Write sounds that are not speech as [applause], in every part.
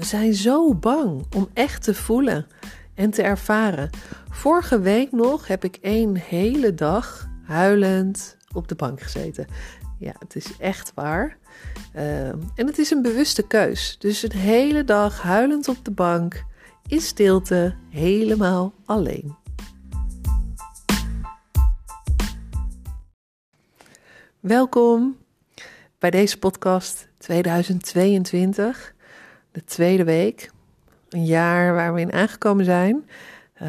We zijn zo bang om echt te voelen en te ervaren. Vorige week nog heb ik één hele dag huilend op de bank gezeten. Ja, het is echt waar. Uh, en het is een bewuste keus. Dus een hele dag huilend op de bank, in stilte, helemaal alleen. Welkom bij deze podcast 2022, de tweede week. Een jaar waar we in aangekomen zijn. Uh,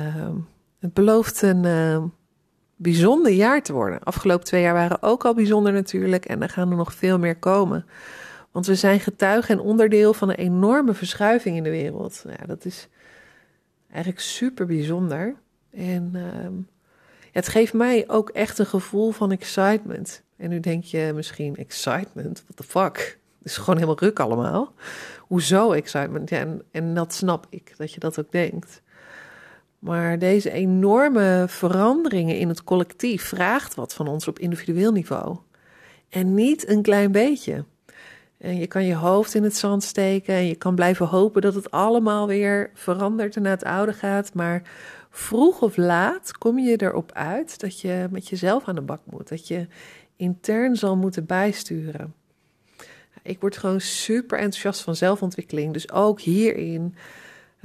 het belooft een uh, bijzonder jaar te worden. Afgelopen twee jaar waren ook al bijzonder natuurlijk en er gaan er nog veel meer komen. Want we zijn getuige en onderdeel van een enorme verschuiving in de wereld. Ja, dat is eigenlijk super bijzonder. En uh, het geeft mij ook echt een gevoel van excitement. En nu denk je misschien, excitement? What the fuck? Is gewoon helemaal ruk allemaal. Hoezo excitement? Ja, en, en dat snap ik, dat je dat ook denkt. Maar deze enorme veranderingen in het collectief vraagt wat van ons op individueel niveau. En niet een klein beetje. En je kan je hoofd in het zand steken en je kan blijven hopen dat het allemaal weer verandert en naar het oude gaat. Maar vroeg of laat kom je erop uit dat je met jezelf aan de bak moet. Dat je intern zal moeten bijsturen. Ik word gewoon super enthousiast van zelfontwikkeling. Dus ook hierin.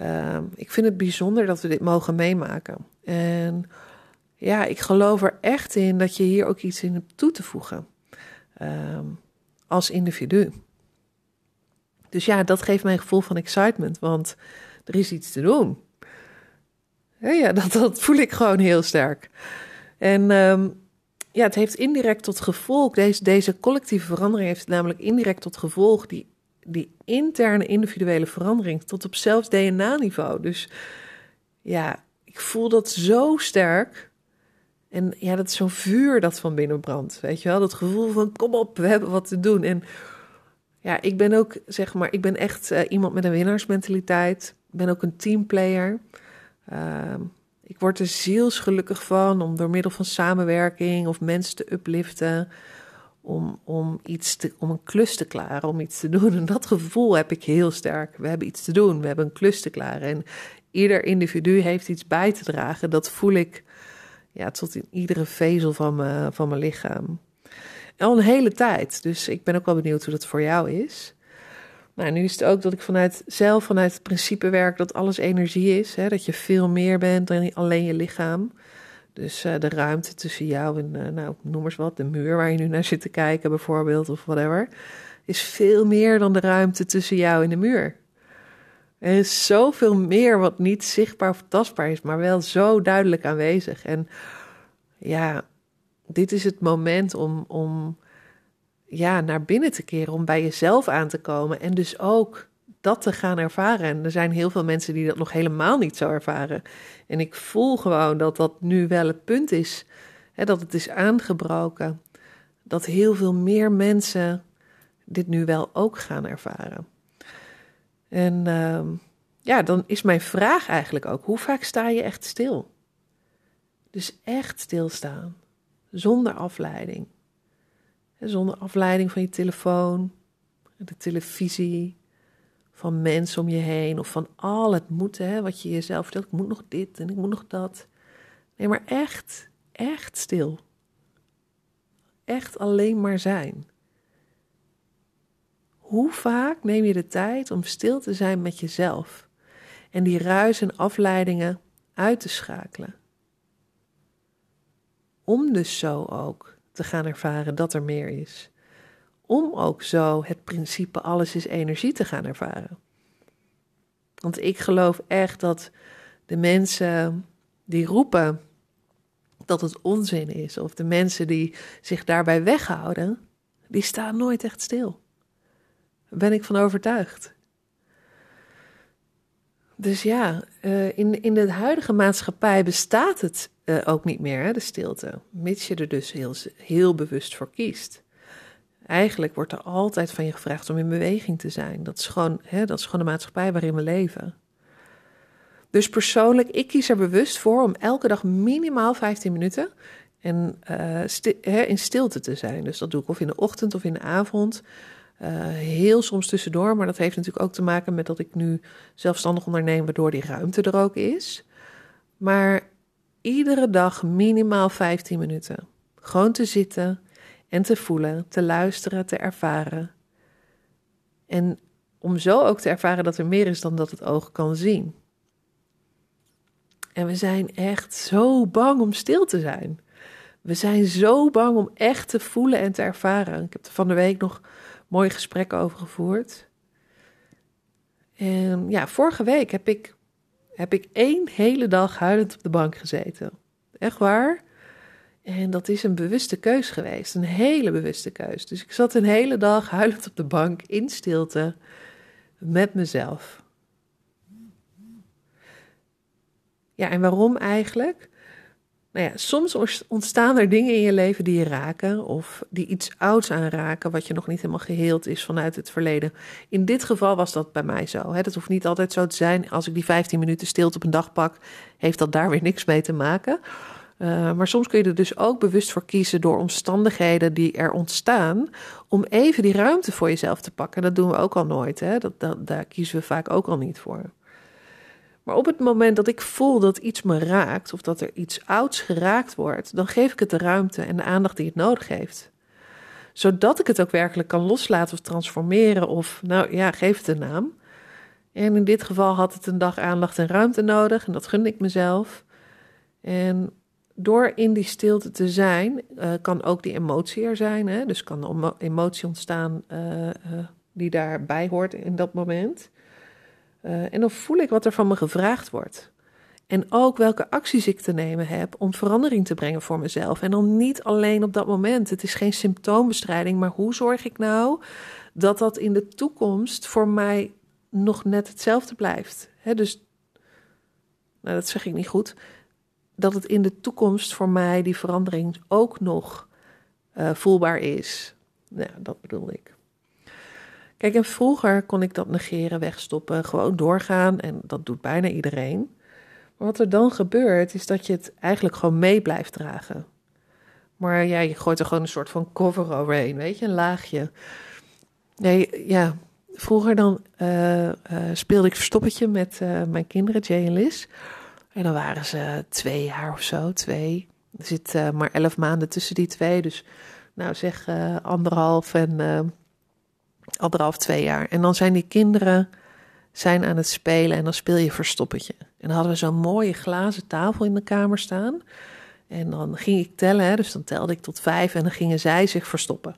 Uh, ik vind het bijzonder dat we dit mogen meemaken. En ja, ik geloof er echt in dat je hier ook iets in hebt toe te voegen. Uh, als individu. Dus ja, dat geeft mij een gevoel van excitement, want er is iets te doen. Ja, [laughs] dat, dat voel ik gewoon heel sterk. En um, ja, het heeft indirect tot gevolg, deze, deze collectieve verandering heeft namelijk indirect tot gevolg die, die interne individuele verandering tot op zelfs DNA-niveau. Dus ja, ik voel dat zo sterk. En ja, dat is zo'n vuur dat van binnen brandt. Weet je wel, dat gevoel van kom op, we hebben wat te doen. En ja, ik ben ook, zeg maar, ik ben echt uh, iemand met een winnaarsmentaliteit. Ik ben ook een teamplayer. Uh, ik word er zielsgelukkig van om door middel van samenwerking of mensen te upliften, om, om, iets te, om een klus te klaren, om iets te doen. En dat gevoel heb ik heel sterk. We hebben iets te doen, we hebben een klus te klaren. En ieder individu heeft iets bij te dragen. Dat voel ik ja, tot in iedere vezel van, van mijn lichaam. al een hele tijd. Dus ik ben ook wel benieuwd hoe dat voor jou is. Nou, nu is het ook dat ik vanuit zelf, vanuit het principe werk dat alles energie is. Hè, dat je veel meer bent dan alleen je lichaam. Dus uh, de ruimte tussen jou en, uh, nou, noem eens wat, de muur waar je nu naar zit te kijken bijvoorbeeld, of whatever, is veel meer dan de ruimte tussen jou en de muur. Er is zoveel meer wat niet zichtbaar of tastbaar is, maar wel zo duidelijk aanwezig. En ja, dit is het moment om, om ja, naar binnen te keren, om bij jezelf aan te komen en dus ook dat te gaan ervaren. En er zijn heel veel mensen die dat nog helemaal niet zo ervaren. En ik voel gewoon dat dat nu wel het punt is, hè, dat het is aangebroken, dat heel veel meer mensen dit nu wel ook gaan ervaren. En uh, ja, dan is mijn vraag eigenlijk ook: hoe vaak sta je echt stil? Dus echt stilstaan, zonder afleiding. Zonder afleiding van je telefoon, de televisie, van mensen om je heen of van al het moeten, hè, wat je jezelf vertelt. Ik moet nog dit en ik moet nog dat. Nee, maar echt, echt stil. Echt alleen maar zijn. Hoe vaak neem je de tijd om stil te zijn met jezelf en die ruis en afleidingen uit te schakelen? Om dus zo ook te gaan ervaren dat er meer is. Om ook zo het principe alles is energie te gaan ervaren. Want ik geloof echt dat de mensen die roepen dat het onzin is, of de mensen die zich daarbij weghouden, die staan nooit echt stil. Daar ben ik van overtuigd. Dus ja, uh, in, in de huidige maatschappij bestaat het uh, ook niet meer, hè, de stilte. Mits je er dus heel, heel bewust voor kiest. Eigenlijk wordt er altijd van je gevraagd om in beweging te zijn. Dat is gewoon, hè, dat is gewoon de maatschappij waarin we leven. Dus persoonlijk, ik kies er bewust voor om elke dag minimaal 15 minuten en, sti hè, in stilte te zijn. Dus dat doe ik of in de ochtend of in de avond. Uh, heel soms tussendoor, maar dat heeft natuurlijk ook te maken met dat ik nu zelfstandig onderneem, waardoor die ruimte er ook is. Maar iedere dag minimaal 15 minuten. Gewoon te zitten en te voelen, te luisteren, te ervaren. En om zo ook te ervaren dat er meer is dan dat het oog kan zien. En we zijn echt zo bang om stil te zijn. We zijn zo bang om echt te voelen en te ervaren. Ik heb er van de week nog mooie gesprekken over gevoerd. En ja, vorige week heb ik, heb ik één hele dag huilend op de bank gezeten. Echt waar. En dat is een bewuste keus geweest, een hele bewuste keus. Dus ik zat een hele dag huilend op de bank in stilte met mezelf. Ja, en waarom eigenlijk? Nou ja, soms ontstaan er dingen in je leven die je raken of die iets ouds aanraken wat je nog niet helemaal geheeld is vanuit het verleden. In dit geval was dat bij mij zo. Hè. Dat hoeft niet altijd zo te zijn. Als ik die 15 minuten stilte op een dag pak, heeft dat daar weer niks mee te maken. Uh, maar soms kun je er dus ook bewust voor kiezen door omstandigheden die er ontstaan, om even die ruimte voor jezelf te pakken. Dat doen we ook al nooit. Hè? Dat, dat, daar kiezen we vaak ook al niet voor. Maar op het moment dat ik voel dat iets me raakt of dat er iets ouds geraakt wordt, dan geef ik het de ruimte en de aandacht die het nodig heeft. Zodat ik het ook werkelijk kan loslaten of transformeren of, nou ja, geef het een naam. En in dit geval had het een dag aandacht en ruimte nodig en dat gun ik mezelf. En door in die stilte te zijn, uh, kan ook die emotie er zijn. Hè? Dus kan een emotie ontstaan uh, uh, die daarbij hoort in dat moment. En dan voel ik wat er van me gevraagd wordt. En ook welke acties ik te nemen heb om verandering te brengen voor mezelf. En dan niet alleen op dat moment. Het is geen symptoombestrijding, maar hoe zorg ik nou dat dat in de toekomst voor mij nog net hetzelfde blijft? Dus, nou, dat zeg ik niet goed dat het in de toekomst voor mij die verandering ook nog uh, voelbaar is. Nou, dat bedoel ik. Kijk, en vroeger kon ik dat negeren, wegstoppen, gewoon doorgaan. En dat doet bijna iedereen. Maar wat er dan gebeurt, is dat je het eigenlijk gewoon mee blijft dragen. Maar ja, je gooit er gewoon een soort van cover overheen, weet je, een laagje. Nee, ja, vroeger dan uh, uh, speelde ik verstoppertje met mijn kinderen, Jay en Liz. En dan waren ze twee jaar of zo, twee. Er zit maar elf maanden tussen die twee. Dus nou zeg anderhalf en anderhalf, twee jaar. En dan zijn die kinderen zijn aan het spelen en dan speel je verstoppertje. En dan hadden we zo'n mooie glazen tafel in de kamer staan. En dan ging ik tellen, dus dan telde ik tot vijf en dan gingen zij zich verstoppen.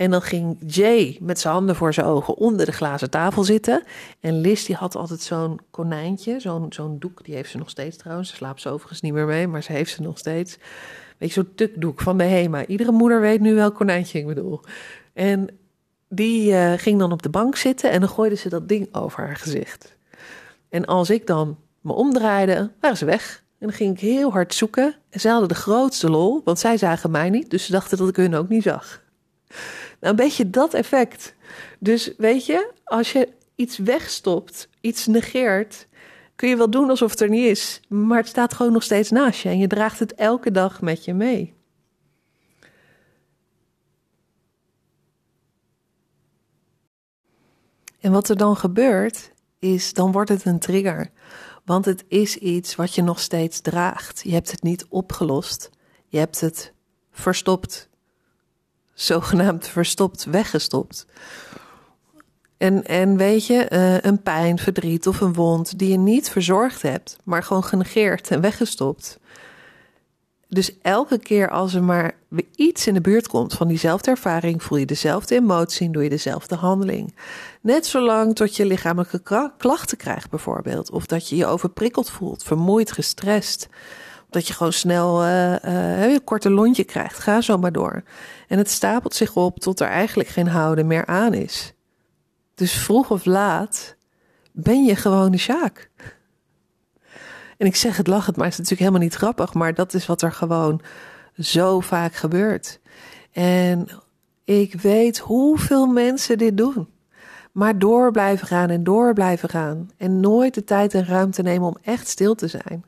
En dan ging Jay met zijn handen voor zijn ogen onder de glazen tafel zitten. En Liz die had altijd zo'n konijntje, zo'n zo'n doek. Die heeft ze nog steeds trouwens. Ze slaapt ze overigens niet meer mee, maar ze heeft ze nog steeds. Weet je, zo'n tukdoek van de HEMA. Iedere moeder weet nu welk konijntje ik bedoel. En die uh, ging dan op de bank zitten en dan gooide ze dat ding over haar gezicht. En als ik dan me omdraaide, waren ze weg. En dan ging ik heel hard zoeken. En ze hadden de grootste lol, want zij zagen mij niet. Dus ze dachten dat ik hun ook niet zag. Nou, een beetje dat effect. Dus weet je, als je iets wegstopt, iets negeert, kun je wel doen alsof het er niet is. Maar het staat gewoon nog steeds naast je en je draagt het elke dag met je mee. En wat er dan gebeurt, is dan wordt het een trigger. Want het is iets wat je nog steeds draagt. Je hebt het niet opgelost. Je hebt het verstopt zogenaamd verstopt, weggestopt. En, en weet je, uh, een pijn, verdriet of een wond die je niet verzorgd hebt, maar gewoon genegeerd en weggestopt. Dus elke keer als er maar iets in de buurt komt van diezelfde ervaring, voel je dezelfde emotie en doe je dezelfde handeling. Net zolang tot je lichamelijke klachten krijgt, bijvoorbeeld. Of dat je je overprikkeld voelt, vermoeid, gestrest dat je gewoon snel uh, uh, een korte lontje krijgt. Ga zo maar door. En het stapelt zich op tot er eigenlijk geen houden meer aan is. Dus vroeg of laat ben je gewoon de Sjaak. En ik zeg het lachend, maar het is natuurlijk helemaal niet grappig. Maar dat is wat er gewoon zo vaak gebeurt. En ik weet hoeveel mensen dit doen. Maar door blijven gaan en door blijven gaan. En nooit de tijd en ruimte nemen om echt stil te zijn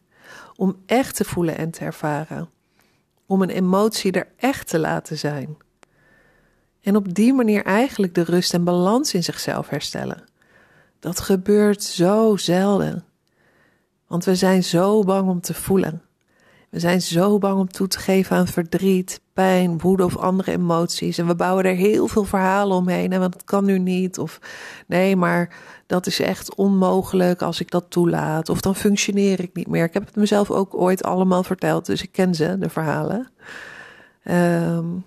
om echt te voelen en te ervaren. Om een emotie er echt te laten zijn. En op die manier eigenlijk de rust en balans in zichzelf herstellen. Dat gebeurt zo zelden. Want we zijn zo bang om te voelen. We zijn zo bang om toe te geven aan verdriet, pijn, woede of andere emoties. En we bouwen er heel veel verhalen omheen. En want het kan nu niet. Of nee, maar dat is echt onmogelijk als ik dat toelaat. Of dan functioneer ik niet meer. Ik heb het mezelf ook ooit allemaal verteld. Dus ik ken ze, de verhalen. Um,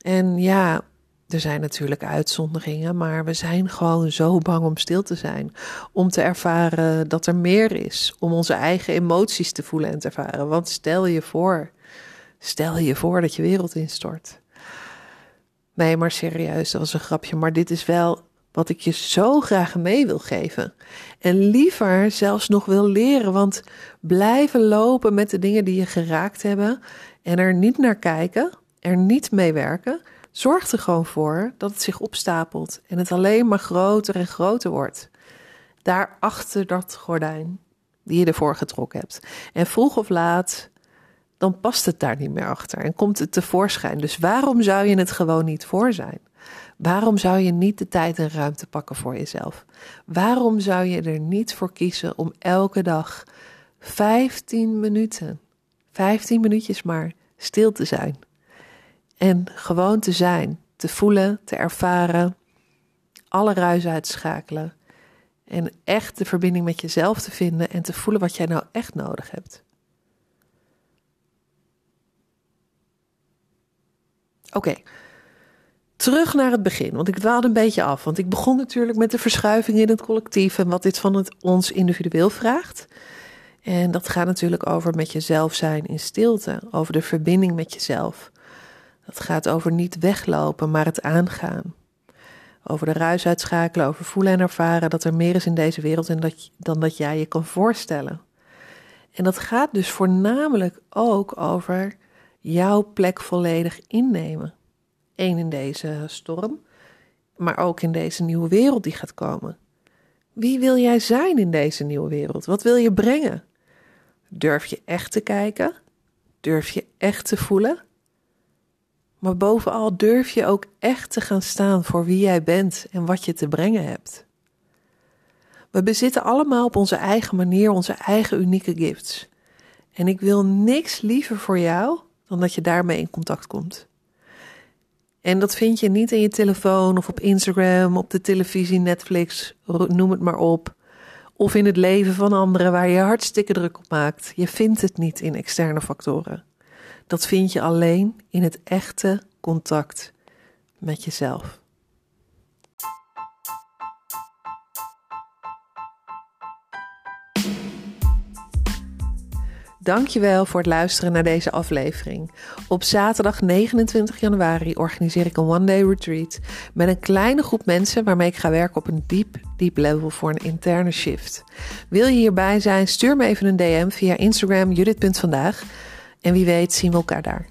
en ja, er zijn natuurlijk uitzonderingen, maar we zijn gewoon zo bang om stil te zijn. Om te ervaren dat er meer is. Om onze eigen emoties te voelen en te ervaren. Want stel je voor, stel je voor dat je wereld instort. Nee, maar serieus, dat was een grapje. Maar dit is wel wat ik je zo graag mee wil geven. En liever zelfs nog wil leren. Want blijven lopen met de dingen die je geraakt hebben. En er niet naar kijken, er niet mee werken Zorg er gewoon voor dat het zich opstapelt en het alleen maar groter en groter wordt. Daar achter dat gordijn die je ervoor getrokken hebt. En vroeg of laat, dan past het daar niet meer achter en komt het tevoorschijn. Dus waarom zou je het gewoon niet voor zijn? Waarom zou je niet de tijd en ruimte pakken voor jezelf? Waarom zou je er niet voor kiezen om elke dag 15 minuten, 15 minuutjes maar, stil te zijn? En gewoon te zijn, te voelen, te ervaren, alle ruis uitschakelen. En echt de verbinding met jezelf te vinden en te voelen wat jij nou echt nodig hebt. Oké, terug naar het begin, want ik dwaalde een beetje af. Want ik begon natuurlijk met de verschuiving in het collectief en wat dit van het ons individueel vraagt. En dat gaat natuurlijk over met jezelf zijn in stilte, over de verbinding met jezelf. Dat gaat over niet weglopen, maar het aangaan. Over de ruis uitschakelen, over voelen en ervaren dat er meer is in deze wereld dat, dan dat jij je kan voorstellen. En dat gaat dus voornamelijk ook over jouw plek volledig innemen. Eén in deze storm, maar ook in deze nieuwe wereld die gaat komen. Wie wil jij zijn in deze nieuwe wereld? Wat wil je brengen? Durf je echt te kijken? Durf je echt te voelen? Maar bovenal durf je ook echt te gaan staan voor wie jij bent en wat je te brengen hebt. We bezitten allemaal op onze eigen manier onze eigen unieke gifts. En ik wil niks liever voor jou dan dat je daarmee in contact komt. En dat vind je niet in je telefoon of op Instagram, op de televisie, Netflix, noem het maar op. Of in het leven van anderen waar je hartstikke druk op maakt. Je vindt het niet in externe factoren. Dat vind je alleen in het echte contact met jezelf. Dankjewel voor het luisteren naar deze aflevering. Op zaterdag 29 januari organiseer ik een one-day retreat met een kleine groep mensen waarmee ik ga werken op een diep, diep level voor een interne shift. Wil je hierbij zijn? Stuur me even een DM via Instagram judith.vandaag en wie weet zien we elkaar daar.